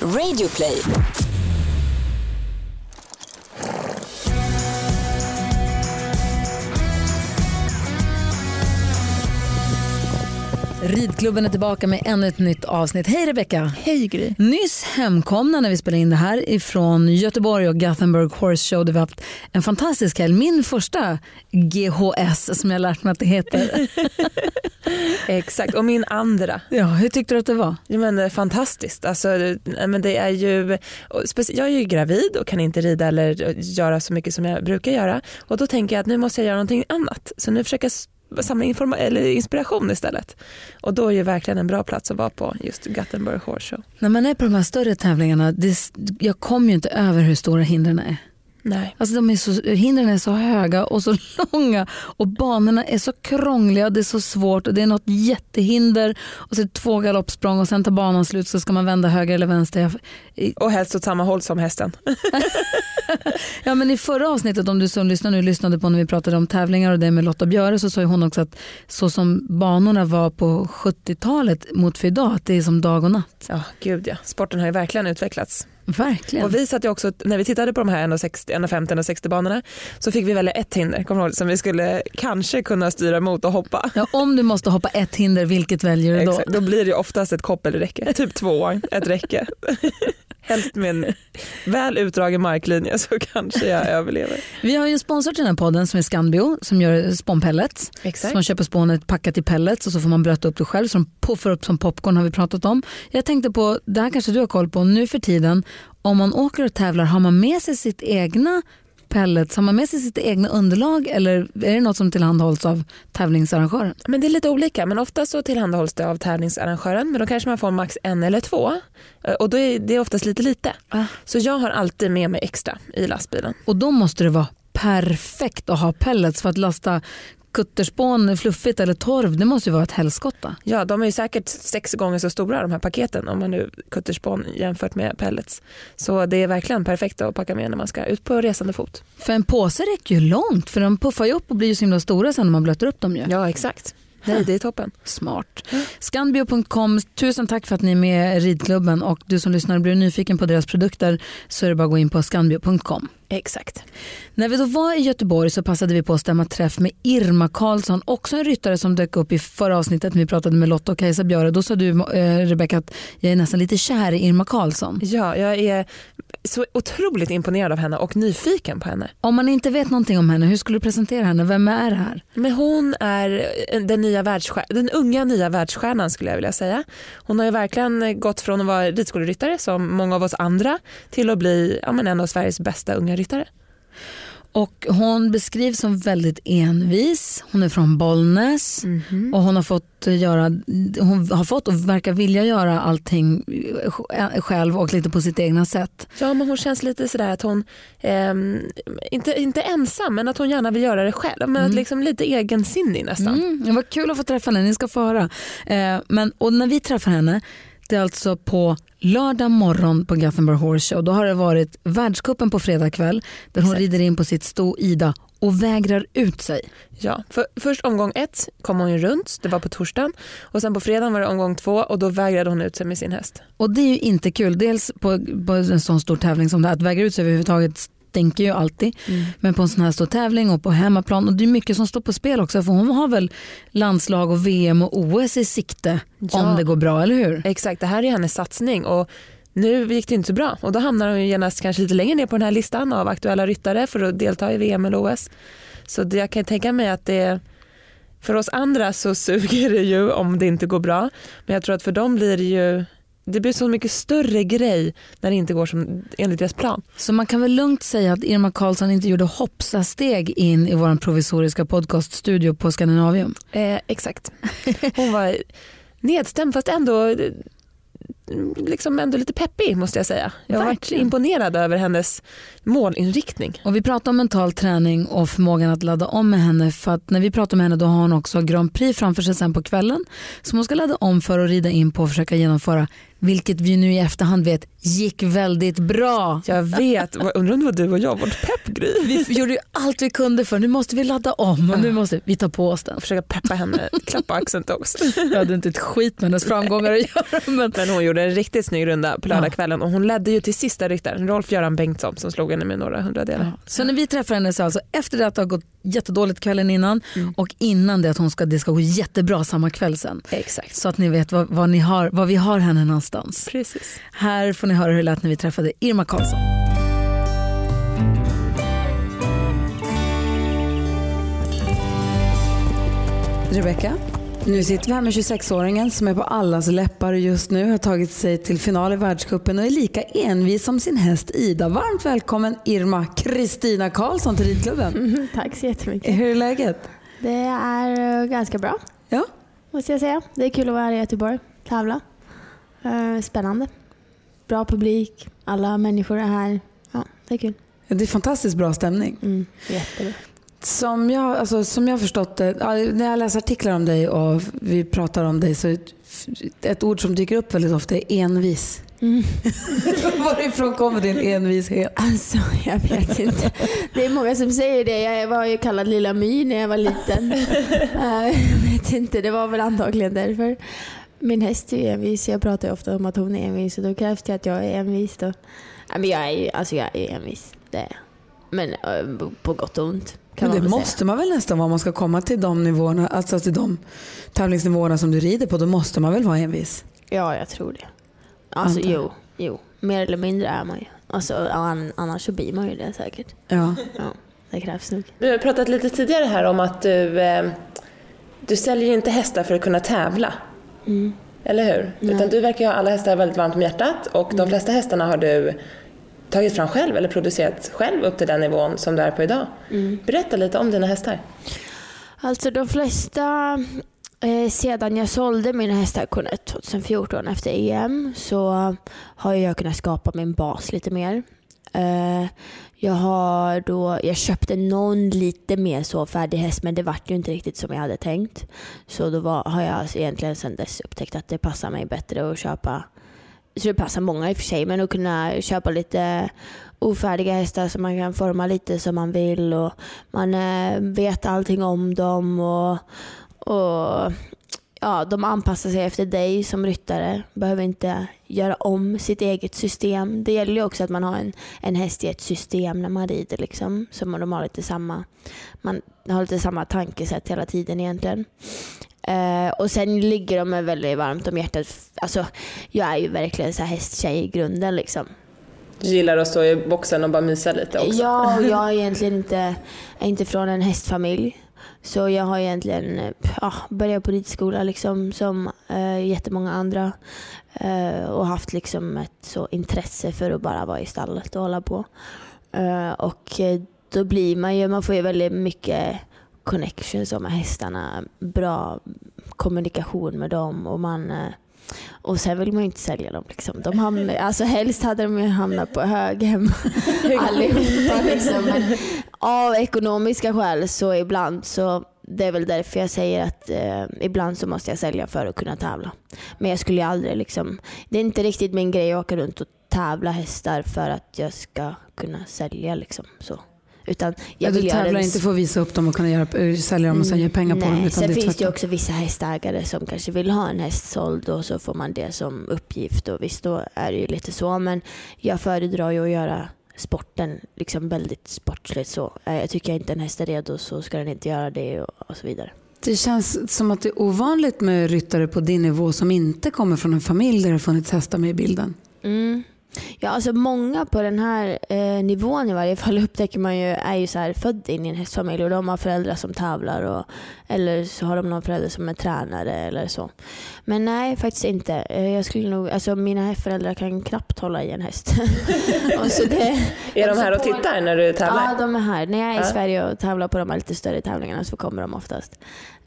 Radioplay. Ridklubben är tillbaka med ännu ett nytt avsnitt. Hej Rebecka! Hej Gry! Nyss hemkomna när vi spelade in det här ifrån Göteborg och Gothenburg Horse Show där vi haft en fantastisk helg. Min första GHS som jag lärt mig att det heter. Exakt, och min andra. Ja, hur tyckte du att det var? Ja, men, eh, fantastiskt. Alltså, eh, men det är ju, jag är ju gravid och kan inte rida eller göra så mycket som jag brukar göra. Och Då tänker jag att nu måste jag göra någonting annat. Så nu försöker jag samla informa- eller inspiration istället. Och då är ju verkligen en bra plats att vara på just Gothenburg Horse Show. När man är på de här större tävlingarna, det, jag kommer ju inte över hur stora hindren är. Nej. Alltså de är så, hindren är så höga och så långa och banorna är så krångliga och det är så svårt och det är något jättehinder och så är det två galoppsprång och sen tar banan slut så ska man vända höger eller vänster. Och helst åt samma håll som hästen. ja men i förra avsnittet om du som lyssnar nu lyssnade på när vi pratade om tävlingar och det med Lotta Björe så sa hon också att så som banorna var på 70-talet mot för idag, att det är som dag och natt. Ja, gud ja. Sporten har ju verkligen utvecklats. Verkligen. Och vi satt ju också, när vi tittade på de här 1,50 och 60 banorna så fick vi välja ett hinder kommer ihåg, som vi skulle kanske kunna styra mot och hoppa. Ja, om du måste hoppa ett hinder, vilket väljer du då? Exakt, då blir det oftast ett koppelräcke, typ två, ett räcke. Helst med en väl utdragen marklinje så kanske jag överlever. Vi har ju en sponsor till den här podden som är Scanbio som gör spånpellets. Exakt. Så man köper spånet packat i pellets och så får man blöta upp det själv så de puffar upp som popcorn har vi pratat om. Jag tänkte på, det här kanske du har koll på, nu för tiden om man åker och tävlar har man med sig sitt egna pellets, har man med sig sitt egna underlag eller är det något som tillhandahålls av tävlingsarrangören? Men det är lite olika, men ofta så tillhandahålls det av tävlingsarrangören men då kanske man får max en eller två Eh, och då är det oftast lite lite. Ah. Så jag har alltid med mig extra i lastbilen. Och då måste det vara perfekt att ha pellets för att lasta kutterspån fluffigt eller torv, det måste ju vara ett helskotta. Ja, de är ju säkert sex gånger så stora de här paketen om man nu kutterspån jämfört med pellets. Så det är verkligen perfekt att packa med när man ska ut på resande fot. För en påse räcker ju långt för de puffar ju upp och blir ju så himla stora sen när man blöter upp dem ju. Ja, exakt. Nej, det är toppen. Smart. Scanbio.com, tusen tack för att ni är med i ridklubben och du som lyssnar blir nyfiken på deras produkter så är det bara att gå in på scanbio.com. Exakt. När vi då var i Göteborg så passade vi på att stämma träff med Irma Karlsson, också en ryttare som dök upp i förra avsnittet när vi pratade med Lotta och Kajsa Björe. Då sa du eh, Rebecka att jag är nästan lite kär i Irma Karlsson. Ja, jag är så otroligt imponerad av henne och nyfiken på henne. Om man inte vet någonting om henne, hur skulle du presentera henne? Vem är det här? Men hon är den, nya den unga nya världsstjärnan skulle jag vilja säga. Hon har ju verkligen gått från att vara ridskoleryttare som många av oss andra till att bli ja, men en av Sveriges bästa unga ryttare. Och hon beskrivs som väldigt envis. Hon är från Bollnäs mm -hmm. och hon har fått göra, hon har fått och verkar vilja göra allting själv och lite på sitt egna sätt. Ja men hon känns lite sådär att hon, eh, inte, inte ensam men att hon gärna vill göra det själv. Men mm. liksom lite egensinnig nästan. Mm, det var kul att få träffa henne, ni ska få höra. Eh, men, och när vi träffar henne, det är alltså på lördag morgon på Gothenburg Horse Show. Då har det varit världskuppen på fredag kväll där hon Exakt. rider in på sitt sto Ida och vägrar ut sig. Ja, för först omgång ett kom hon ju runt, det var på torsdagen och sen på fredagen var det omgång två och då vägrade hon ut sig med sin häst. Och det är ju inte kul, dels på, på en sån stor tävling som det att vägra ut sig överhuvudtaget stänker ju alltid. Mm. Men på en sån här stor tävling och på hemmaplan och det är mycket som står på spel också för hon har väl landslag och VM och OS i sikte ja. om det går bra, eller hur? Exakt, det här är hennes satsning och nu gick det inte så bra och då hamnar hon genast kanske lite längre ner på den här listan av aktuella ryttare för att delta i VM eller OS. Så det, jag kan tänka mig att det för oss andra så suger det ju om det inte går bra men jag tror att för dem blir det ju det blir så mycket större grej när det inte går som enligt deras plan. Så man kan väl lugnt säga att Irma Karlsson inte gjorde hoppsa-steg in i vår provisoriska podcaststudio på Skandinavium? Eh, exakt. Hon var nedstämd fast ändå liksom ändå lite peppig måste jag säga. Jag har varit imponerad över hennes målinriktning. Och vi pratar om mental träning och förmågan att ladda om med henne för att när vi pratar med henne då har hon också Grand Prix framför sig sen på kvällen som hon ska ladda om för att rida in på och försöka genomföra vilket vi nu i efterhand vet gick väldigt bra. Jag vet, undrar om det var du och jag, vårt peppgry. Vi gjorde ju allt vi kunde för nu måste vi ladda om och nu måste vi ta på oss den. Försöka peppa henne, klappa axeln också. Jag hade inte ett skit med hennes framgångar att göra. Men... men hon gjorde en riktigt snygg runda på lördagskvällen och hon ledde ju till sista ryttaren, Rolf-Göran Bengtsson som slog henne med några hundradelar. Ja. Så när vi träffar henne så alltså efter det att det har gått jättedåligt kvällen innan mm. och innan det att hon ska, det ska gå jättebra samma kväll sen. Exakt. Så att ni vet var, ni har, var vi har henne någonstans. Precis. Här får ni höra hur det lät när vi träffade Irma Karlsson. Rebecka, nu sitter vi här med 26-åringen som är på allas läppar just nu, har tagit sig till final i världskuppen och är lika envis som sin häst Ida. Varmt välkommen Irma Kristina Karlsson till ridklubben. Mm, tack så jättemycket. Hur är läget? Det är eh, ganska bra. Ja. Måste jag säga. Det är kul att vara här i Göteborg, tävla. Eh, spännande. Bra publik, alla människor är här. Ja, det är kul. Det är fantastiskt bra stämning. Mm, jättebra. Som jag, alltså, som jag förstått det, när jag läser artiklar om dig och vi pratar om dig så ett ord som dyker upp väldigt ofta är envis. Mm. Varifrån kommer din envishet? Alltså, jag vet inte. Det är många som säger det. Jag var ju kallad Lilla My när jag var liten. Eh, jag vet inte, det var väl antagligen därför. Min häst är envis. Jag pratar ofta om att hon är envis och då krävs det att jag är envis. Då. Men jag är ju alltså jag är envis. Det är Men eh, på gott och ont. Men det måste man väl nästan vara om man ska komma till de nivåerna, alltså till de tävlingsnivåerna som du rider på. Då måste man väl vara envis? Ja, jag tror det. Alltså jo, jo, mer eller mindre är man ju. Alltså, annars så blir man ju det säkert. Ja. ja det krävs nog. Vi har pratat lite tidigare här om att du, eh, du säljer inte hästar för att kunna tävla. Mm. Eller hur? Nej. Utan du verkar ha alla hästar väldigt varmt om hjärtat och mm. de flesta hästarna har du tagit fram själv eller producerat själv upp till den nivån som du är på idag. Mm. Berätta lite om dina hästar. Alltså de flesta, eh, sedan jag sålde mina hästar Cornet 2014 efter EM så har jag kunnat skapa min bas lite mer. Eh, jag har då, jag köpte någon lite mer så färdig häst men det vart ju inte riktigt som jag hade tänkt. Så då var, har jag alltså egentligen sedan dess upptäckt att det passar mig bättre att köpa så det passar många i och för sig, men att kunna köpa lite ofärdiga hästar som man kan forma lite som man vill och man eh, vet allting om dem och, och ja, de anpassar sig efter dig som ryttare. Behöver inte göra om sitt eget system. Det gäller ju också att man har en, en häst i ett system när man rider. Liksom. Så man, de har lite samma, man har lite samma tankesätt hela tiden egentligen. Uh, och sen ligger de mig väldigt varmt om hjärtat. Alltså, jag är ju verkligen så här hästtjej i grunden. Liksom. Du gillar att stå i boxen och bara mysa lite också? Ja, och jag är egentligen inte, är inte från en hästfamilj. Så jag har egentligen ja, börjat på ridskola liksom, som uh, jättemånga andra. Uh, och haft liksom ett så intresse för att bara vara i stallet och hålla på. Uh, och då blir man ju, man får ju väldigt mycket connections med hästarna, bra kommunikation med dem och man eh, och sen vill man ju inte sälja dem. Liksom. De hamnar, alltså helst hade de ju hamnat på höghem allihopa. Liksom. Men av ekonomiska skäl så ibland så det är väl därför jag säger att eh, ibland så måste jag sälja för att kunna tävla. Men jag skulle ju aldrig liksom, det är inte riktigt min grej att åka runt och tävla hästar för att jag ska kunna sälja liksom. Så. Utan jag ja, du tävlar inte för att visa upp dem och kunna göra, eh, sälja dem och sen ge pengar på Nej, dem? Utan sen det finns det också vissa hästägare som kanske vill ha en häst såld och så får man det som uppgift. Och visst, då är det ju lite så. Men jag föredrar ju att göra sporten liksom väldigt sportsligt. Så. Eh, jag tycker inte en häst är redo så ska den inte göra det och, så vidare. Det känns som att det är ovanligt med ryttare på din nivå som inte kommer från en familj där det funnits hästar med i bilden. Mm. Ja, alltså många på den här eh, nivån i varje fall upptäcker man ju är ju så här född in i en hästfamilj och de har föräldrar som tävlar och, eller så har de någon förälder som är tränare eller så. Men nej, faktiskt inte. Eh, jag skulle nog, alltså mina föräldrar kan knappt hålla i en häst. så det, är de här och tittar när du tävlar? Ja, de är här. När jag är i ja. Sverige och tävlar på de här lite större tävlingarna så kommer de oftast.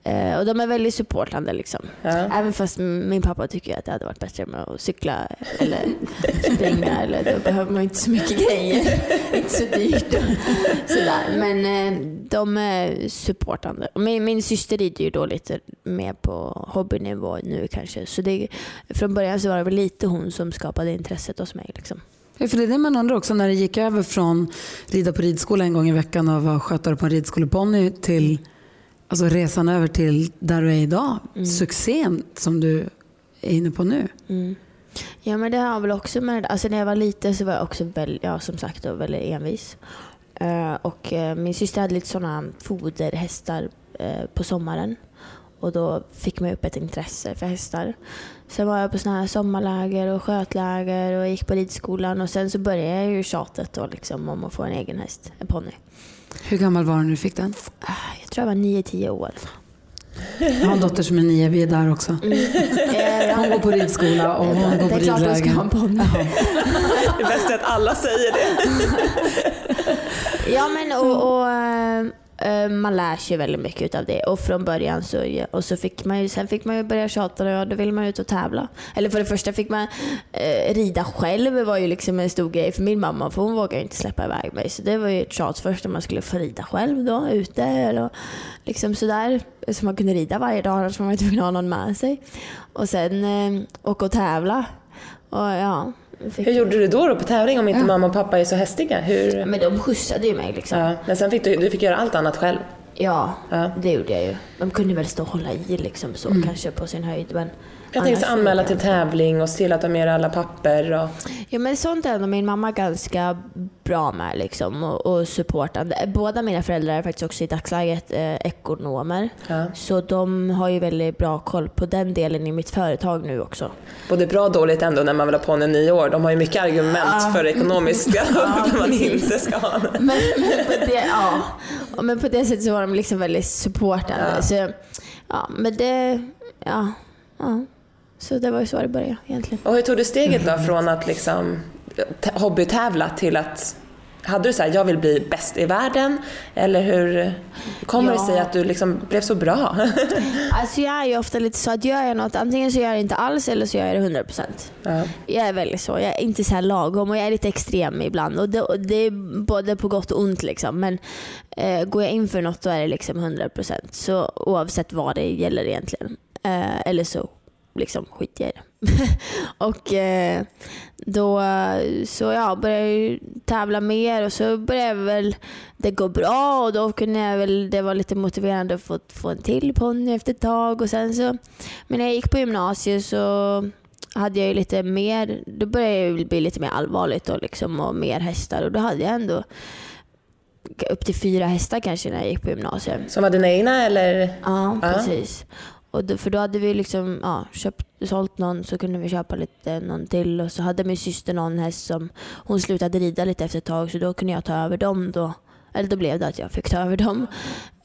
Eh, och de är väldigt supportande liksom. Ja. Även fast min pappa tycker att det hade varit bättre med att cykla eller springa eller då behöver man inte så mycket grejer. inte så dyrt och sådär. Men eh, de är supportande. Min, min syster rider ju då lite mer på hobbynivå nu kanske. Så det, från början så var det väl lite hon som skapade intresset hos mig. Liksom. Ja, för det är det man undrar också när det gick över från rida på ridskola en gång i veckan och vara skötare på en ridskoleponny till alltså resan över till där du är idag. Succén som du är inne på nu. Mm. Ja men det har väl också med alltså när jag var liten så var jag också väldigt, ja, som sagt då, väldigt envis. Eh, och eh, min syster hade lite sådana foderhästar eh, på sommaren. Och då fick man upp ett intresse för hästar. Sen var jag på såna här sommarläger och skötläger och gick på ridskolan och sen så började jag ju tjatet då liksom om att få en egen häst, en ponny. Hur gammal var du när du fick den? Ah, Jag tror jag var 9-10 år. Jag har en dotter som är nio, vi är där också. Eh, Hon går på ridskola och hon går det på är klart hon ska ha en ridläger. ponny. Det bästa är att alla säger det. Ja men och, och eh, Eh, man lär sig väldigt mycket av det och från början så, och så fick man ju, sen fick man ju börja tjata och då vill man ut och tävla. Eller för det första fick man eh, rida själv det var ju liksom en stor grej för min mamma för hon vågade inte släppa iväg mig så det var ju ett tjat först om man skulle få rida själv då ute eller liksom sådär. Så man kunde rida varje dag annars var man ju tvungen att ha någon med sig. Och sen eh, åka och tävla. Och ja, fick, Hur gjorde du då, då på tävling om inte mamma och pappa är så hästiga? Hur? men de skjutsade ju mig liksom. Ja, men sen fick du, du fick göra allt annat själv. Ja, Ja. det gjorde jag ju. De kunde väl stå och hålla i liksom så kanske på sin höjd. Men Jag tänkte anmäla till tävling och se till att de ger alla papper. Och... Ja men sånt är ändå min mamma ganska bra med liksom och, och supportande. Båda mina föräldrar är faktiskt också i dagsläget eh, ekonomer. Ja. Så de har ju väldigt bra koll på den delen i mitt företag nu också. Både bra och dåligt ändå när man vill ha på en nio år. De har ju mycket argument för ekonomiska varför man inte ska ha. Men, men, på det, ja. Men på det sättet så var de liksom väldigt supportande. Ja. Så, ja, men det, ja, ja. Så det var ju så det började egentligen. Och hur tog du steget då från att liksom hobbytävla till att hade du så här, jag vill bli bäst i världen? Eller hur kommer det Ja. sig att du liksom blev så bra? Alltså jag är ju ofta lite så att gör jag något, antingen så gör jag det inte alls eller så gör jag det 100%. ja. Jag är väldigt så. Jag är inte så här lagom och jag är lite extrem ibland. Och det, och det är både på gott och ont. Liksom. Men eh, går jag in för något då är det liksom 100%. Så oavsett vad det gäller egentligen. Eh, eller så liksom skiter jag i det. och eh, då så ja, började jag ju tävla mer och så började väl det gå bra och då kunde jag väl, det var lite motiverande att få, få en till ponny efter ett tag och sen så, men när jag gick på gymnasiet så hade jag ju lite mer, då började jag bli lite mer allvarligt och, liksom, och mer hästar och då hade jag ändå upp till fyra hästar kanske när jag gick på gymnasiet. Som var dina egna eller? Ja, Ja. Och då, för då hade vi liksom, ja, köpt, sålt någon så kunde vi köpa lite någon till och så hade min syster någon häst som hon slutade rida lite efter ett tag så då kunde jag ta över dem då. Eller då blev det att jag fick ta över dem.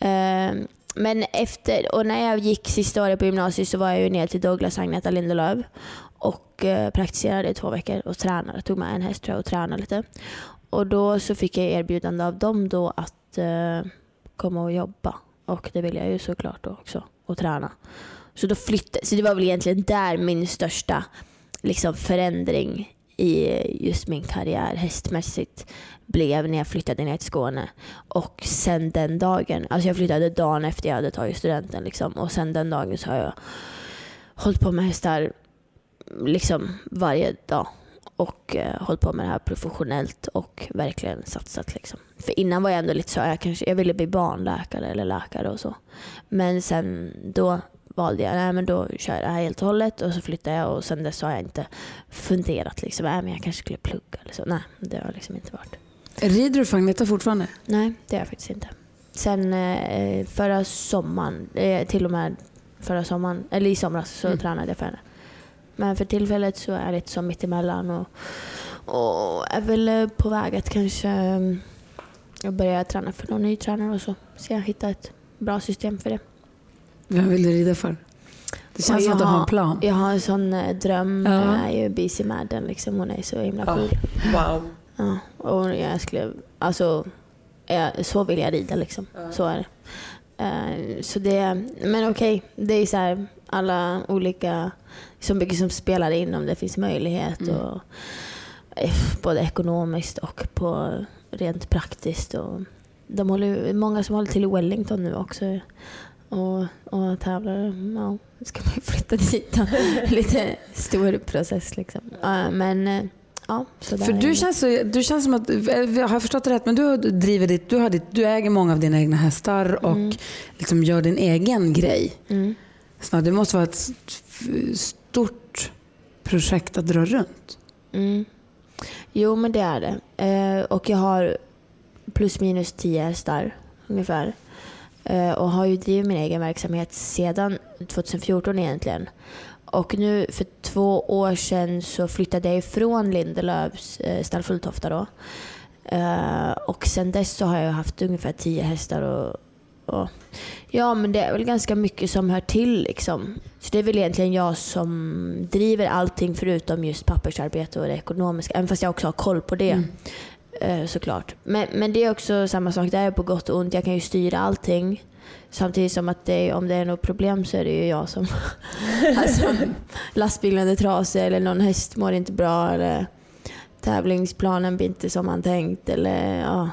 Ehm, men efter, och när jag gick sista året på gymnasiet så var jag ju ner till Douglas Agneta Lindelöf och eh, praktiserade i två veckor och tränade. Tog med en häst tror jag och tränade lite. Och då så fick jag erbjudande av dem då att eh, komma och jobba. Och det ville jag ju såklart då också. Och träna. Så då flyttade, så det var väl egentligen där min största liksom, förändring i just min karriär hästmässigt blev när jag flyttade ner till Skåne. Och sen den dagen, alltså jag flyttade dagen efter jag hade tagit studenten liksom. Och sen den dagen så har jag hållit på med hästar liksom varje dag och eh, hållit på med det här professionellt och verkligen satsat. Liksom. För innan var jag ändå lite så, jag, kanske, jag ville bli barnläkare eller läkare och så. Men sen då valde jag, nej men då kör jag det här helt och hållet och så flyttade jag och sen dess har jag inte funderat liksom, nej men jag kanske skulle plugga eller så. Nej, det har liksom inte varit. Rider du för Agneta fortfarande? Nej, det har jag faktiskt inte. Sen eh, förra sommaren, eh, till och med förra sommaren, eller i somras så Mm. tränade jag för henne. Men för tillfället så är det lite som mittemellan och, och är väl eh, på väg att kanske eh, börja träna för någon ny tränare och så. Så jag hittar ett bra system för det. Vem vill du rida för? Det känns Ja, som att du jag har en plan. Jag har en sån eh, dröm. Ja. Jag är ju busy med den liksom. Hon är så himla Ja. cool. Wow. Ja, och jag skulle, alltså, jag, så vill jag rida liksom. Så är det. Eh, så det, men okej, det är så här, alla olika, så mycket som spelar in om det finns möjlighet. Och, eh, både ekonomiskt och på rent praktiskt. Och de håller, många som håller till i Wellington nu också och, och tävlar. Ja, ska man ju flytta dit. Lite stor process liksom. Men eh, ja, För du känns, så, du känns som att, eh, har jag förstått det rätt, men du driver ditt, du, har ditt, du äger många av dina egna hästar och liksom gör din egen grej. Mm. Snart, det måste vara ett stort projekt att dra runt. Mm. Jo, men det är det. Eh, och jag har plus minus tio hästar ungefär. Eh, och har ju drivit min egen verksamhet sedan 2014 egentligen. Och nu för två år sedan så flyttade jag ifrån Lindelövs eh, stall Fulltofta då. Eh, och sedan dess så har jag haft ungefär tio hästar och, och Ja, men det är väl ganska mycket som hör till liksom. Så det är väl egentligen jag som driver allting förutom just pappersarbete och det ekonomiska. Även fast jag också har koll på det. Eh, såklart. Men, men det är också samma sak där på gott och ont. Jag kan ju styra allting. Samtidigt som att det, om det är något problem så är det ju jag som... alltså, lastbilen är trasig eller någon häst mår inte bra eller tävlingsplanen blir inte som man tänkt eller ja.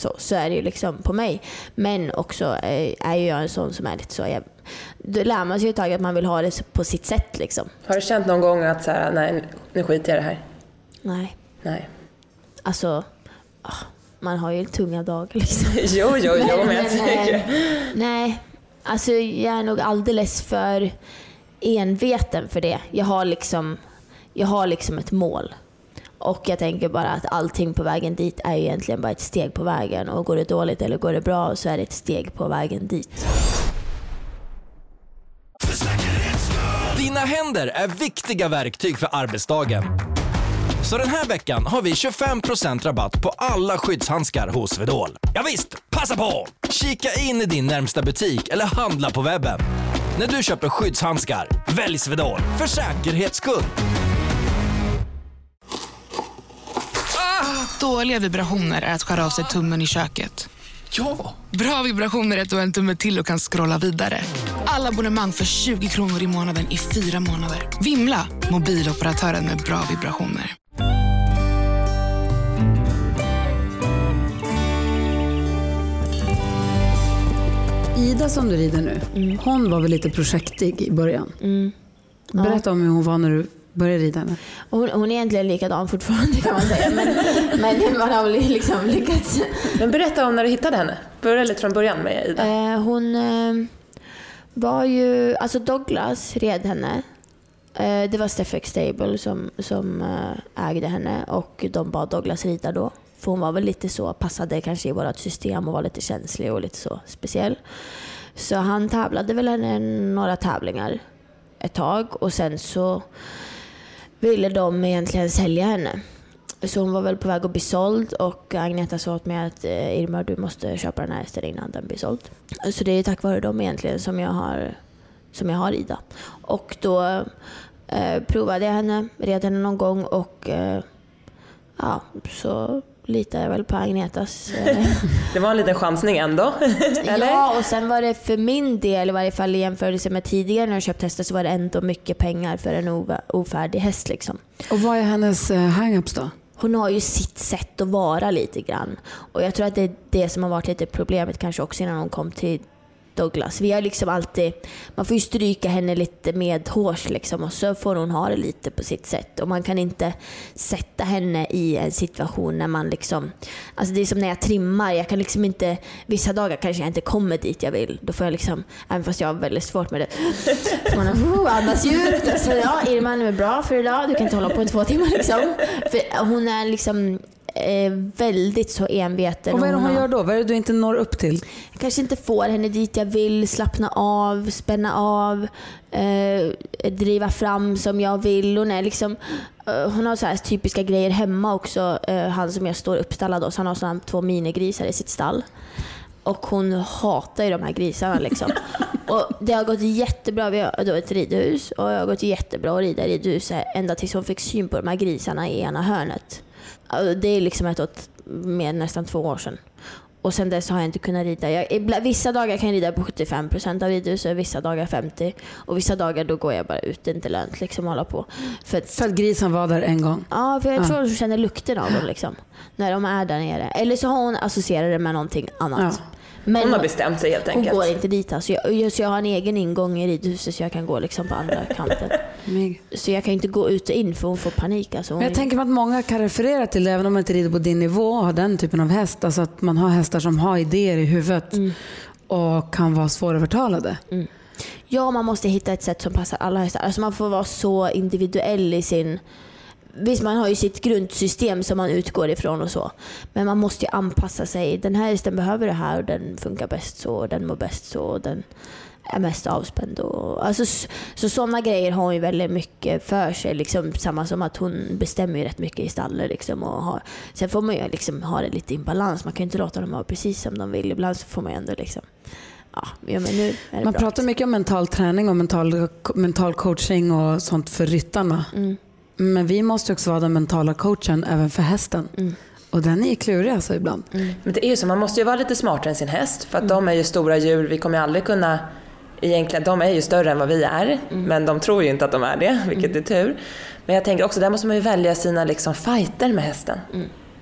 Så, så är det ju liksom på mig. Men också är, är ju jag en sån som är lite så... Jag, då lär man sig ju ett tag att man vill ha det på sitt sätt liksom. Har du känt någon gång att så här, nej nu skiter jag i det här? Nej, Nej. alltså... ah, Man har ju tunga dagar liksom. Jo, jo, jo, men jag eh, tycker... nej, alltså jag är nog alldeles för enveten för det. Jag har liksom, jag har liksom ett mål. Och jag tänker bara att allting på vägen dit är ju egentligen bara ett steg på vägen. Och går det dåligt eller går det bra så är det ett steg på vägen dit. Dina händer är viktiga verktyg för arbetsdagen. Så den här veckan har vi 25% rabatt på alla skyddshandskar hos Swedol. Ja visst, passa på! Kika in i din närmsta butik eller handla på webben. När du köper skyddshandskar, välj Swedol för säkerhets skull. Dåliga vibrationer är att skära av sig tummen i köket. Ja! Bra vibrationer är att du har en tumme till och kan scrolla vidare. Alla abonnemang för 20 kronor i månaden i fyra månader. Vimla! Mobiloperatören med bra vibrationer. Ida som du rider nu, hon var väl lite projektig i början? Berätta om hur hon var när du började rida henne. Hon, hon är egentligen likadan fortfarande kan man säga. Men, men man har väl liksom lyckats. Men berätta om när du hittade henne. Börja lite från början med Ida. Eh, hon eh, var ju, alltså Douglas red henne. Eh, det var Steffex Stable som, som eh, ägde henne och de bad Douglas rida då. För hon var väl lite så, passade kanske i vårt system och var lite känslig och lite så speciell. Så han tävlade väl henne några tävlingar ett tag och sen så ville de egentligen sälja henne. Så hon var väl på väg att bli såld och Agneta sa åt mig att eh, Irma du måste köpa den här hästen innan den blir såld. Så det är tack vare dem egentligen som jag har, som jag har Ida. Och då eh, provade jag henne, red henne någon gång och eh, ja, så litar jag väl på Agnetas eh, Det var en liten chansning ändå. Eller? Ja, och sen var det för min del, i varje fall i jämförelse med tidigare när jag köpt hästar, så var det ändå mycket pengar för en ofärdig häst. Liksom. Och vad är hennes eh, hang-ups då? Hon har ju sitt sätt att vara lite grann. Och jag tror att det är det som har varit lite problemet kanske också innan hon kom till Douglas. Vi har liksom alltid, man får ju stryka henne lite med hårs liksom och så får hon ha det lite på sitt sätt. Och man kan inte sätta henne i en situation när man liksom, alltså det är som när jag trimmar, jag kan liksom inte, vissa dagar kanske jag inte kommer dit jag vill. Då får jag liksom, även fast jag har väldigt svårt med det, får man oh, andas djupt. Så ja, Irma är bra för idag, du kan inte hålla på i två timmar liksom. För hon är liksom eh, väldigt så enveten. Och vad är det hon har- gör då? Vad är det du inte når upp till? jag kanske inte får henne dit jag vill, slappna av, spänna av, eh, driva fram som jag vill. Hon, är liksom, eh, hon har så här typiska grejer hemma också. Eh, han som jag står uppstallad hos, han har såna två minigrisar i sitt stall. Och hon hatar ju de här grisarna liksom. och det har gått jättebra, vi har då ett ridhus och det har gått jättebra att rida i ridhuset ända tills hon fick syn på de här grisarna i ena hörnet. Det är liksom ett åt, med nästan två år sedan. Och sen dess har jag inte kunnat rida. Jag, ibland- vissa dagar kan jag rida på 75% av ridhuset, vissa dagar 50%. Och vissa dagar då går jag bara ut, det är inte lönt liksom hålla på. För att, För att grisen var där en gång. ja, för jag Ja. tror hon känner lukten av dem liksom. När de är där nere. Eller så har hon associerat det med någonting annat. Ja. Men Hon har bestämt sig helt hon enkelt. går inte dit alltså. Jag, så jag har en egen ingång i ridhuset så jag kan gå liksom på andra kanten. Så jag kan inte gå ut och in för hon får panik. Alltså. Hon, Men jag tänker mig att många kan referera till det, även om man inte rider på din nivå och har den typen av häst. Alltså att man har hästar som har idéer i huvudet och kan vara svårövertalade. Ja, man måste hitta ett sätt som passar alla hästar. Alltså man får vara så individuell i sin... Visst, man har ju sitt grundsystem som man utgår ifrån och så. Men man måste ju anpassa sig. Den här hästen behöver det här och den funkar bäst så och den mår bäst så och den är mest avspänd. Och, alltså, så sådana grejer har hon ju väldigt mycket för sig. Liksom, samma som att hon bestämmer ju rätt mycket i stallet. Liksom, och har, sen får man ju liksom ha det lite i balans. Man kan ju inte låta dem ha precis som de vill. Ibland så får man ju ändå liksom... Ja, Man bra. pratar mycket om mental träning och mental, mental coaching och sånt för ryttarna. Mm. Men vi måste också vara den mentala coachen även för hästen. Mm. Och den är klurig alltså ibland. Men det är ju så, man måste ju vara lite smartare än sin häst för att de är ju stora djur, vi kommer ju aldrig kunna Egentligen, de är ju större än vad vi är, men de tror ju inte att de är det, vilket är tur. Men jag tänker också, där måste man ju välja sina liksom fighter med hästen.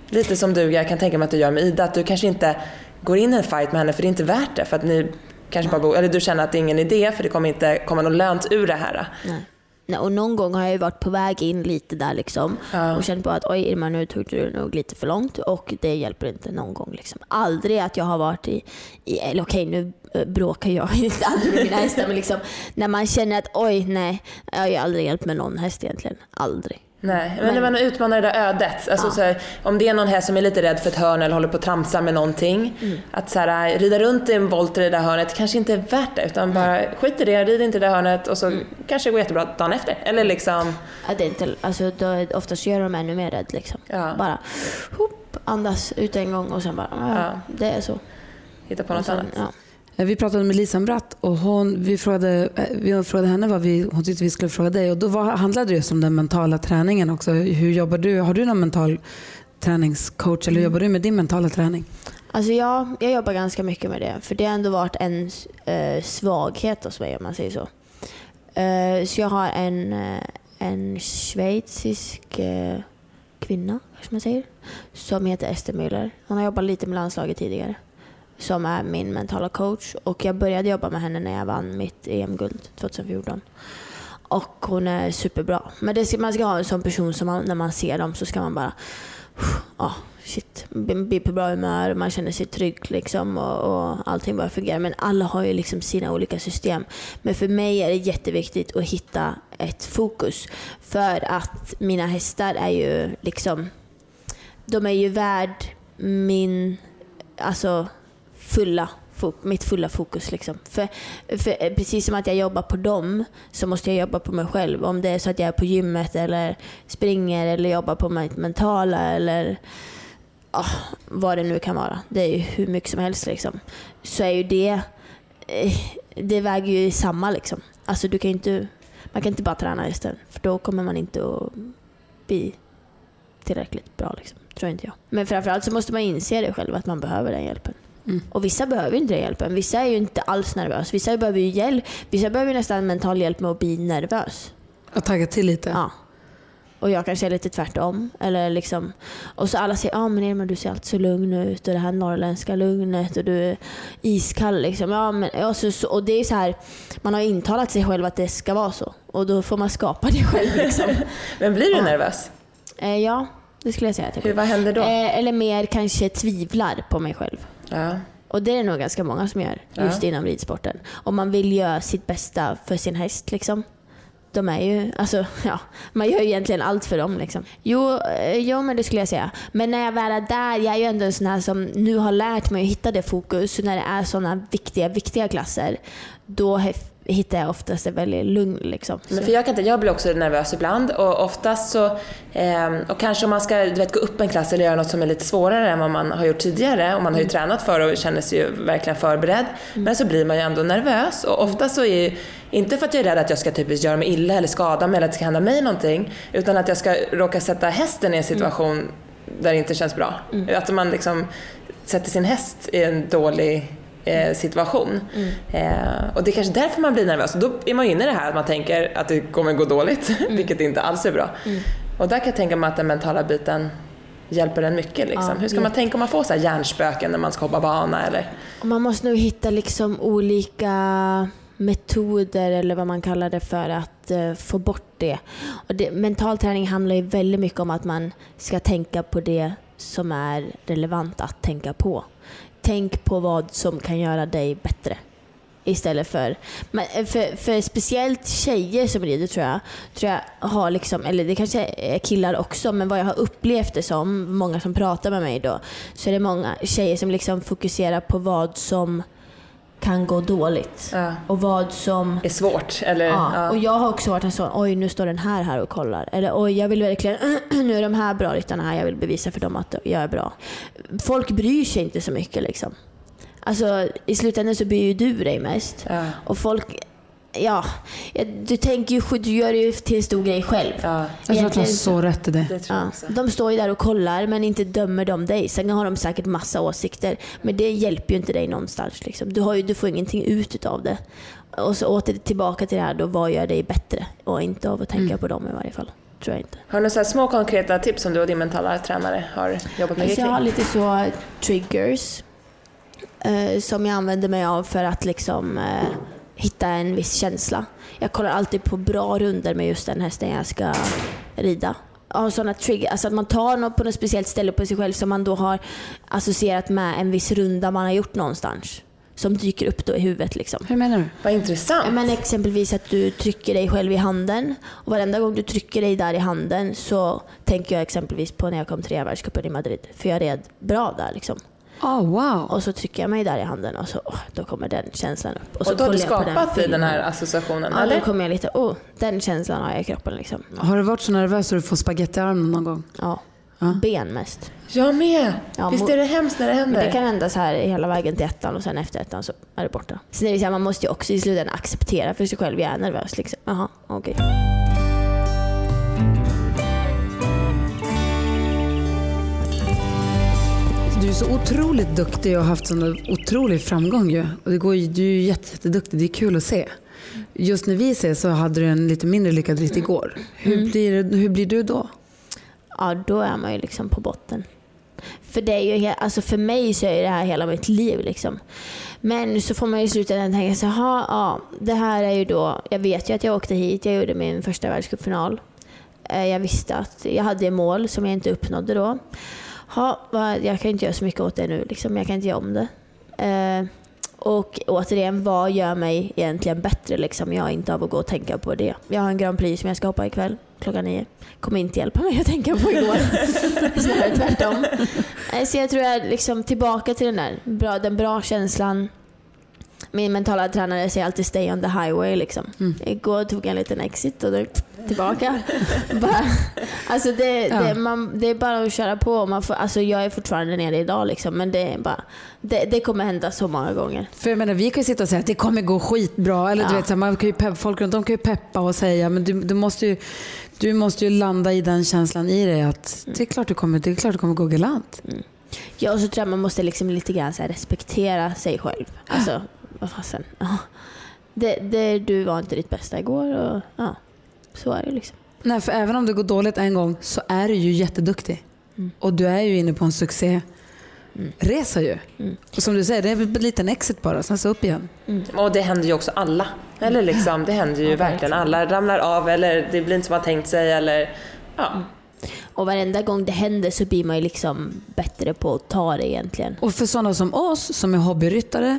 Lite som du, jag kan tänka mig att du gör med Ida, att du kanske inte går in i en fight med henne för det är inte värt det. För att ni kanske bara går, eller du känner att det är ingen idé för det kommer inte komma något lönt ur det här. Nej. Och någon gång har jag ju varit på väg in lite där liksom Ja. och känt på att oj Irma nu tog du nog lite för långt och det hjälper inte någon gång. Liksom. Aldrig att jag har varit i, i eller okej nu eh, bråkar jag inte aldrig med mina hästar men liksom när man känner att oj nej, jag har ju aldrig hjälpt med någon häst egentligen. Aldrig. Nej, men, när man utmanar det där ödet. Alltså, Ja. så här, om det är någon häst som är lite rädd för ett hörn eller håller på att tramsa med någonting. Att så här, rida runt i en volt i det där hörnet kanske inte är värt det. Utan bara skit i det, rid inte i det där hörnet och så kanske det går jättebra dagen efter. Eller liksom, Ja, det är inte, alltså, då, oftast gör de ännu mer rädd. Liksom. Ja. Bara hopp, andas ut en gång och sen bara ja, Ja. det är så. hitta på något sen, annat. Eh, vi pratade med Lisa Bratt och hon, vi, frågade, eh, vi frågade henne vad vi, hon tyckte vi skulle fråga dig. Och då var, handlade det just om den mentala träningen också. Hur jobbar du? Har du någon mental träningscoach eller hur jobbar du med din mentala träning? Alltså jag, jag jobbar ganska mycket med det. För det har ändå varit en eh, svaghet hos mig om man säger så. Eh, så jag har en, eh, en schweizisk eh, kvinna, kanske man säger, som heter Ester Müller. Hon har jobbat lite med landslaget tidigare. Som är min mentala coach. Och jag började jobba med henne när jag vann mitt EM-guld 2014. Och hon är superbra. Men det ska, man ska ha en sån person som man, när man ser dem så ska man bara oh, shit, blir på bra humör, man känner sig trygg liksom och, och allting bara fungerar. Men alla har ju liksom sina olika system. Men för mig är det jätteviktigt att hitta ett fokus. För att mina hästar är ju liksom, de är ju värd min, alltså fulla mitt fulla fokus. Liksom. För, för eh, precis som att jag jobbar på dem så måste jag jobba på mig själv. Om det är så att jag är på gymmet eller springer eller jobbar på mitt mentala eller oh, vad det nu kan vara. Det är ju hur mycket som helst liksom. Så är ju det, eh, det väger ju samma liksom. Alltså du kan inte, man kan inte bara träna hästen för då kommer man inte att bli tillräckligt bra liksom. Tror inte jag. Men framförallt så måste man inse det själv att man behöver den hjälpen. Mm. Och vissa behöver inte den hjälpen. Vissa är ju inte alls nervösa. Vissa behöver ju hjälp. Vissa behöver ju nästan mental hjälp med att bli nervös. Och tagga till lite? Ja. Och jag kanske är lite tvärtom. Eller liksom, och så alla säger ah, men Irma du ser alltid så lugn ut och det här norrländska lugnet och du är iskall. Liksom. Ja, men, och, så, och det är så här, man har intalat sig själv att det ska vara så. Och då får man skapa det själv. Liksom. Men blir du Ja. nervös? eh, ja, det skulle jag säga. Typ. Hur, vad händer då? Eh, eller mer kanske tvivlar på mig själv. Ja. Och det är nog ganska många som gör Ja. just inom ridsporten. Om man vill göra sitt bästa för sin häst liksom. De är ju, alltså ja, man gör ju egentligen allt för dem liksom. Jo, eh, jo men det skulle jag säga. Men när jag väl är där, jag är ju ändå en sån här som nu har lärt mig att hitta det fokus. Så när det är såna viktiga, viktiga klasser, då hittar jag oftast ett väldigt lugn liksom. Men för jag, kan inte, jag blir också nervös ibland och oftast så, ehm, och kanske om man ska du vet, gå upp en klass eller göra något som är lite svårare än vad man har gjort tidigare och man har ju tränat för och känner sig ju verkligen förberedd. Men så blir man ju ändå nervös och ofta så är ju, inte för att jag är rädd att jag ska typ göra mig illa eller skada mig eller att det ska hända mig någonting, utan att jag ska råka sätta hästen i en situation där det inte känns bra. Att man liksom sätter sin häst i en dålig eh, situation. Mm. Eh, och det är kanske därför man blir nervös. Och då är man ju inne i det här att man tänker att det kommer gå dåligt, Mm. vilket inte alls är bra. Och där kan jag tänka mig att den mentala biten hjälper en mycket. Liksom. Ja, Hur ska man tänka om man får så här hjärnspöken när man ska hoppa bana? Eller? Man måste nog hitta liksom olika metoder eller vad man kallar det för att eh, få bort det. Och det. Mental träning handlar ju väldigt mycket om att man ska tänka på det som är relevant att tänka på. Tänk på vad som kan göra dig bättre. Istället för, men eh, för, för speciellt tjejer som rider tror jag, tror jag har liksom, eller det kanske är killar också, men vad jag har upplevt det som, många som pratar med mig då, så är det många tjejer som liksom fokuserar på vad som kan gå dåligt. Ja. Och vad som... är svårt? Eller, Ja. ja. Och jag har också varit en sån, oj nu står den här här och kollar. Eller oj jag vill verkligen, nu är de här bra ryttarna här, jag vill bevisa för dem att jag är bra. Folk bryr sig inte så mycket liksom. Alltså i slutändan så bryr ju du dig mest. Ja. Och folk, ja, du tänker ju, du gör det ju till en stor grej själv. Ja, Jag tror att du har så rätt i det. Ja, de står ju där och kollar men inte dömer de dig. Sen har de säkert massa åsikter men det hjälper ju inte dig någonstans. Liksom. Du, har ju, du får ingenting ut av det. Och så åter tillbaka till det här då, vad gör dig bättre? Och inte av att tänka Mm. på dem i varje fall. Tror jag inte. Har du några små konkreta tips som du och din mentala tränare har jobbat mycket Alltså jag har lite så triggers eh, som jag använder mig av för att liksom eh, hitta en viss känsla. Jag kollar alltid på bra runder med just den hästen jag ska rida. Ja, sådana trigger, alltså att man tar något på något speciellt ställe på sig själv som man då har associerat med en viss runda man har gjort någonstans. Som dyker upp då i huvudet liksom. Hur menar du? Vad Ja, intressant. men exempelvis att du trycker dig själv i handen och varenda gång du trycker dig där i handen så tänker jag exempelvis på när jag kom trea i världscupen i Madrid. För jag red bra där liksom. Oh, wow. Och så trycker jag mig där i handen och så, åh, då kommer den känslan upp. Och så Och då har du skapat den filmen. här associationen, Ja, eller? då kommer jag lite, åh, den känslan har jag i kroppen liksom. Har du varit så nervös att du får spagetti i armen någon gång? Ja. Ja. Ben mest. Jag med! Ja, Visst är det hemskt när det händer? Men det kan hända så här hela vägen till ettan och sen efter ettan så är det borta. Sen är det så här, man måste ju också i slutändan acceptera för sig själv, jag är nervös liksom. Jaha, okej. Du är så otroligt duktig och har haft sån otrolig framgång ju. Och det går, ju- du är ju jätte, jätteduktig, det är kul att se. Just när vi ses så hade du en lite mindre lyckad ritt igår. Hur, blir, det- hur blir du då? Ja, då är man ju liksom på botten. För, det är ju, alltså för mig så är det här hela mitt liv. Liksom. Men så får man ju i slutändan tänka så här, ja, det här är ju då, jag vet ju att jag åkte hit, jag gjorde min första världscupfinal. Eh, Jag visste att jag hade mål som jag inte uppnådde då. Ha, jag kan inte göra så mycket åt det nu, liksom. jag kan inte göra om det. Eh, och återigen, vad gör mig egentligen bättre? Liksom? Jag är inte av att gå och tänka på det. Jag har en Grand Prix som jag ska hoppa ikväll klockan nio. Kommer inte hjälpa mig att tänka på igår. Snarare tvärtom. Eh, så jag tror jag är liksom tillbaka till den där bra, den bra känslan. Min mentala tränare säger alltid stay on the highway. Liksom. Igår tog jag en liten exit och då tillbaka. bara, alltså det, Ja. det, man, det är bara att köra på. Man får, alltså jag är fortfarande nere idag liksom, men det, är bara, det, det kommer hända så många gånger. För jag menar, vi kan ju sitta och säga att det kommer gå skitbra. Eller du Ja. vet, så här, man kan ju peppa, folk runt om kan ju peppa och säga, men du, du, måste ju, du måste ju landa i den känslan i dig att det är klart du kommer, det är klart du kommer gå galant. Ja, och så tror jag man måste liksom lite grann respektera sig själv. Alltså, vad fasen. Ja. Det, det, du var inte ditt bästa igår och ja, så är det liksom. Nej, för även om det går dåligt en gång så är du ju jätteduktig. Mm. Och du är ju inne på en succéresa ju. Mm. Och som du säger, det är en liten exit bara, sen så upp igen. Och det händer ju också alla. Eller liksom, det händer ju Ja, verkligen. Alla ramlar av eller det blir inte som man tänkt sig eller ja. Och varenda gång det händer så blir man ju liksom bättre på att ta det egentligen. Och för sådana som oss som är hobbyryttare,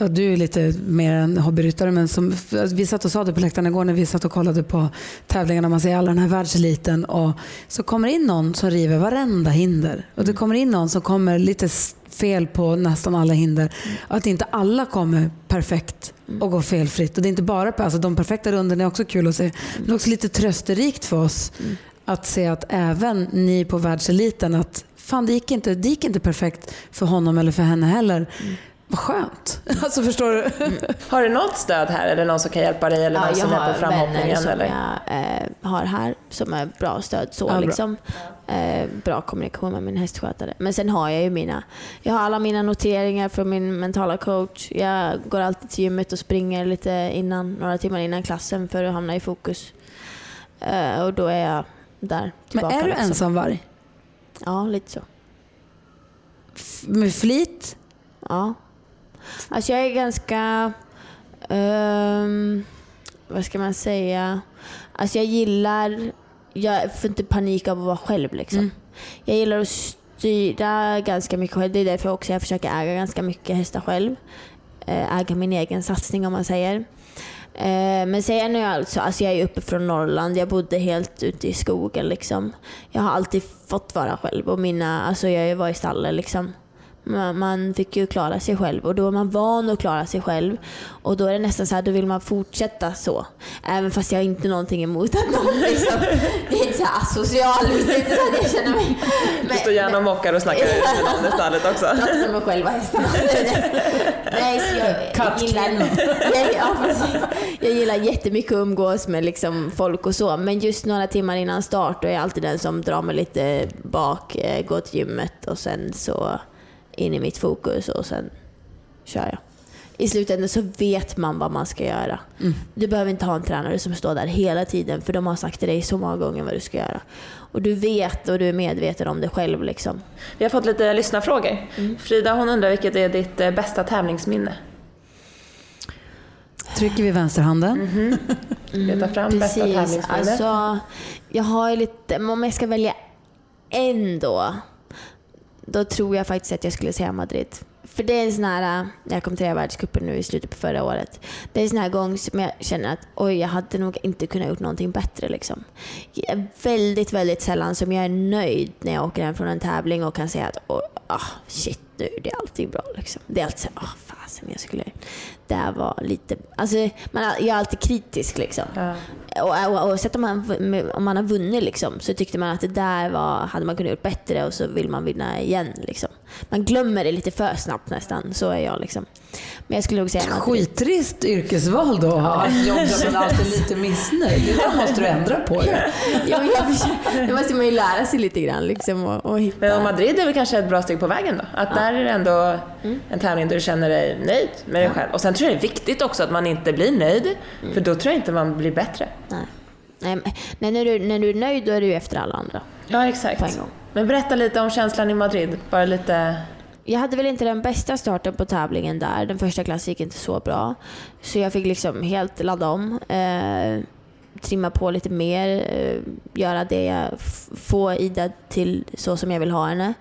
ja, du är lite mer än hobbyryttare, men som, vi satt och sa det på läktaren igår när vi satt och kollade på tävlingarna, man ser alla den här världseliten och så kommer in någon som river varenda hinder. Och det kommer in någon som kommer lite fel på nästan alla hinder. Och att inte alla kommer perfekt och går felfritt. Och det är inte bara alltså de perfekta rundorna är också kul att se, men också lite trösterikt för oss att se att även ni på världseliten, att fan det gick inte, det gick inte perfekt för honom eller för henne heller. Vad skönt. Alltså förstår du? Har du något stöd här eller någon som kan hjälpa dig eller Ja, någon jag som är har på vänner framhoppningen? som Eller? jag eh, har här som är bra stöd. Så, Ja, bra. liksom. eh, bra kommunikation med min hästskötare. Men sen har jag ju mina, jag har alla mina noteringar från min mentala coach. Jag går alltid till gymmet och springer lite innan, några timmar innan klassen för att hamna i fokus. Eh, och då är jag där Men tillbaka. är du liksom. ensamvarg? Ja, lite så. F- Med flit? Ja. Alltså jag är ganska... ehm, vad ska man säga? Alltså jag gillar... Jag får inte panik av att vara själv liksom. Mm. Jag gillar att styra ganska mycket själv. Det är därför också jag försöker äga ganska mycket hästar själv. Eh, Äga min egen satsning om man säger. Eh, Men sen är jag alltså, alltså jag är uppe från Norrland, jag bodde helt ute i skogen liksom. Jag har alltid fått vara själv och mina, alltså jag var i stallet liksom. Man, fick ju klara sig själv och då är man van att klara sig själv. Och då är det nästan så här, då vill man fortsätta så. Även fast jag har inte någonting emot att någon liksom, det är inte så här asocial, det är inte så att jag känner mig... Du står gärna och mockar och snackar med någon i stallet också. pratar med mig själv och hästarna. Nej, så jag, jag gillar... Jag, ja, jag gillar jättemycket att umgås med liksom folk och så, men just några timmar innan start då är jag alltid den som drar mig lite bak, eh, går till gymmet och sen så in i mitt fokus och sen kör jag. I slutändan så vet man vad man ska göra. Du behöver inte ha en tränare som står där hela tiden för de har sagt till dig så många gånger vad du ska göra. Och du vet och du är medveten om det själv. Liksom. Vi har fått lite lyssnarfrågor. Frida hon undrar vilket är ditt eh, bästa tävlingsminne? Trycker vi vänsterhanden? Ska jag ta fram bästa Precis. tävlingsminne? Alltså, jag har lite, men om jag ska välja en då, då tror jag faktiskt att jag skulle säga Madrid. För det är en sån här, äh, när jag kom till världscupen nu i slutet på förra året. Det är en sån här gång som jag känner att oj, jag hade nog inte kunnat gjort någonting bättre. Liksom. Jag är väldigt, väldigt sällan som jag är nöjd när jag åker hem från en tävling och kan säga att oh, shit, nu det är allting bra. Liksom. Det är alltid såhär, oh, fasen, jag skulle... Det här var lite... Alltså, man, är- jag är alltid kritisk liksom. Ja. Och, och, oavsett om man, om man har vunnit liksom, så tyckte man att det där var, hade man kunnat gjort bättre och så vill man vinna igen. Liksom. Man glömmer det lite för snabbt nästan. Så är jag. Liksom. Men jag skulle nog säga Madrid. Skittrist yrkesval då att ha ett jobb där man alltid lite missnöjd. Det där måste du ändra på. Det. Ja, men det måste man ju lära sig lite grann. Liksom, och, och hitta. Men Madrid är väl kanske ett bra steg på vägen då? Att där är det ändå Mm. en tävling där du känner dig nöjd med dig själv. Och sen tror jag det är viktigt också att man inte blir nöjd, Mm. för då tror jag inte man blir bättre. Nej. Nej, men- när, du, när du är nöjd då är du ju efter alla andra. Ja, exakt. På en gång. Men berätta lite om känslan i Madrid. Bara lite... Jag hade väl inte den bästa starten på tävlingen där. Den första klassen gick inte så bra. Så jag fick liksom helt ladda om. Eh, trimma på lite mer. Eh, göra det jag Få får Ida till så som jag vill ha henne.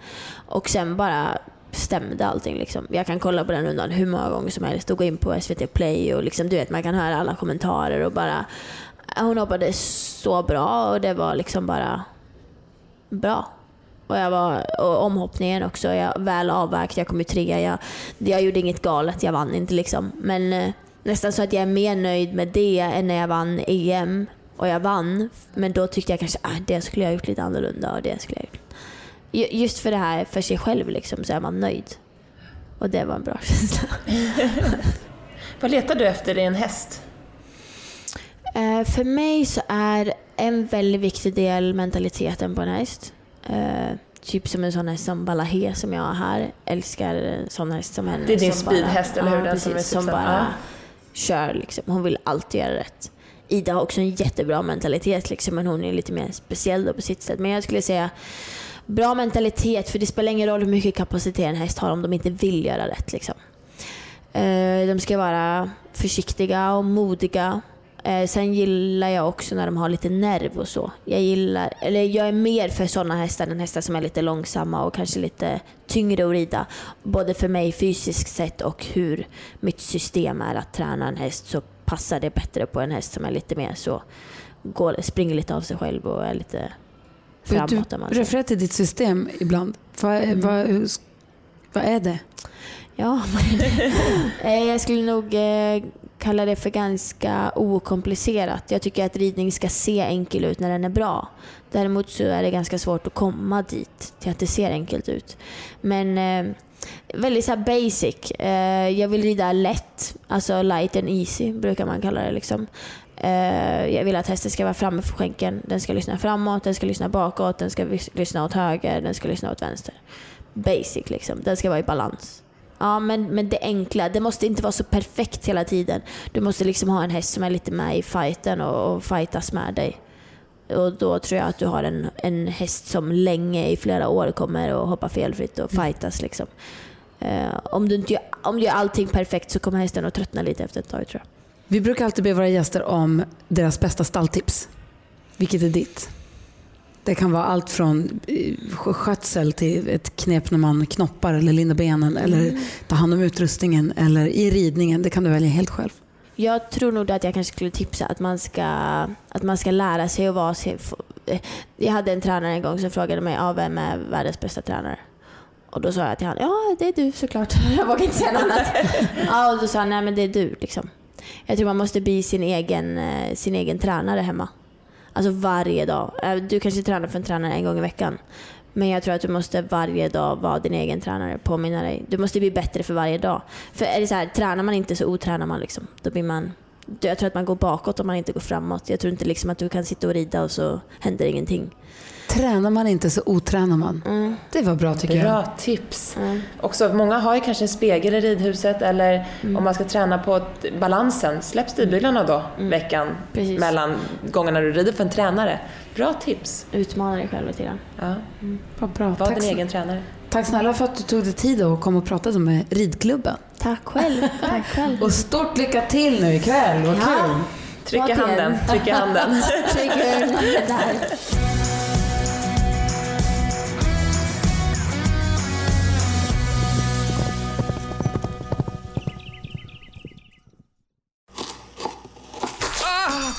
Och sen bara stämde allting. Liksom. Jag kan kolla på den rundan hur många gånger som helst och gå in på SVT Play och liksom, du vet, man kan höra alla kommentarer och bara... Hon hoppade så bra och det var liksom bara bra. Och, jag var, och omhoppningen också, jag väl avvägt, jag kom ju trea. Jag, jag gjorde inget galet, jag vann inte liksom. Men eh, nästan så att jag är mer nöjd med det än när jag vann EM och jag vann. Men då tyckte jag kanske att ah, det skulle jag gjort lite annorlunda och det skulle jag gjort. Ju- Just för det här för sig själv liksom, så är man nöjd. Och det var en bra känsla. Vad letar du efter i en häst? Eh, för mig så är en väldigt viktig del mentaliteten på en häst. Eh, typ som en sån häst som Balahe som jag har här. Älskar en sån häst som henne. Det är din som speedhäst, eller hur? Ja, Den som precis. är typ Som bara ja. kör liksom. Hon vill alltid göra rätt. Ida har också en jättebra mentalitet liksom, men hon är lite mer speciell då på sitt sätt. Men jag skulle säga bra mentalitet, för det spelar ingen roll hur mycket kapacitet en häst har om de inte vill göra rätt. Liksom. Eh, De ska vara försiktiga och modiga. Eh, Sen gillar jag också när de har lite nerv och så. Jag, gillar, eller jag är mer för sådana hästar än hästar som är lite långsamma och kanske lite tyngre att rida. Både för mig fysiskt sett och hur mitt system är att träna en häst så passar det bättre på en häst som är lite mer så går, springer lite av sig själv och är lite framåt. Du refererar till ditt system ibland. Vad, vad, hur, vad är det? Ja, Eh, jag skulle nog Kallar det för ganska okomplicerat. Jag tycker att ridning ska se enkel ut när den är bra. Däremot så är det ganska svårt att komma dit till att det ser enkelt ut. Men eh, väldigt så här basic. Eh, jag vill rida lätt, alltså light and easy brukar man kalla det. Liksom. Eh, jag vill att hästen ska vara framme för skänken. Den ska lyssna framåt, den ska lyssna bakåt, den ska lyssna åt höger, den ska lyssna åt vänster. Basic liksom. Den ska vara i balans. Ja, men, men det enkla. Det måste inte vara så perfekt hela tiden. Du måste liksom ha en häst som är lite med i fighten och, och fightas med dig. Och då tror jag att du har en, en häst som länge i flera år kommer att hoppa felfritt och fightas. Liksom. Eh, om, du inte gör, om du gör allting perfekt så kommer hästen att tröttna lite efter ett tag tror jag. Vi brukar alltid be våra gäster om deras bästa stalltips. Vilket är ditt? Det kan vara allt från eh, skötsel till ett knep när man knoppar eller lindar benen eller ta hand om utrustningen eller i ridningen. Det kan du välja helt själv. Jag tror nog att jag kanske skulle tipsa att man ska, att man ska lära sig att vara eh, Jag hade en tränare en gång som frågade mig ah, vem är världens bästa tränare. Och då sa jag till honom, ja det är du såklart. Jag vågade inte säga något annat. ja, och då sa han, nej men det är du liksom. Jag tror man måste bli sin egen, eh, sin egen tränare hemma. Alltså varje dag. Äh, du kanske tränar för en tränare en gång i veckan. Men jag tror att du måste varje dag vara din egen tränare. Påminna dig. Du måste bli bättre för varje dag. För är det så här, tränar man inte så otränar man. Liksom. Då blir man jag tror att man går bakåt om man inte går framåt. Jag tror inte liksom att du kan sitta och rida och så händer ingenting. Tränar man inte så otränar man. Det var bra tycker jag. Bra tips. Också, många har ju kanske en spegel i ridhuset eller Mm. om man ska träna på balansen, släpp stigbyglarna då veckan Mm. Precis. mellan gångerna du rider för en tränare. Bra tips. Utmana dig själv lite grann. Ja. Vad bra. Var Tack, din så- egen tränare. tack snälla för att du tog dig tid och kom och pratade med ridklubben. Tack själv. Tack själv. Och stort lycka till nu ikväll. Vad Ja. kul. Tryck i Återigen. handen, tryck handen. Där.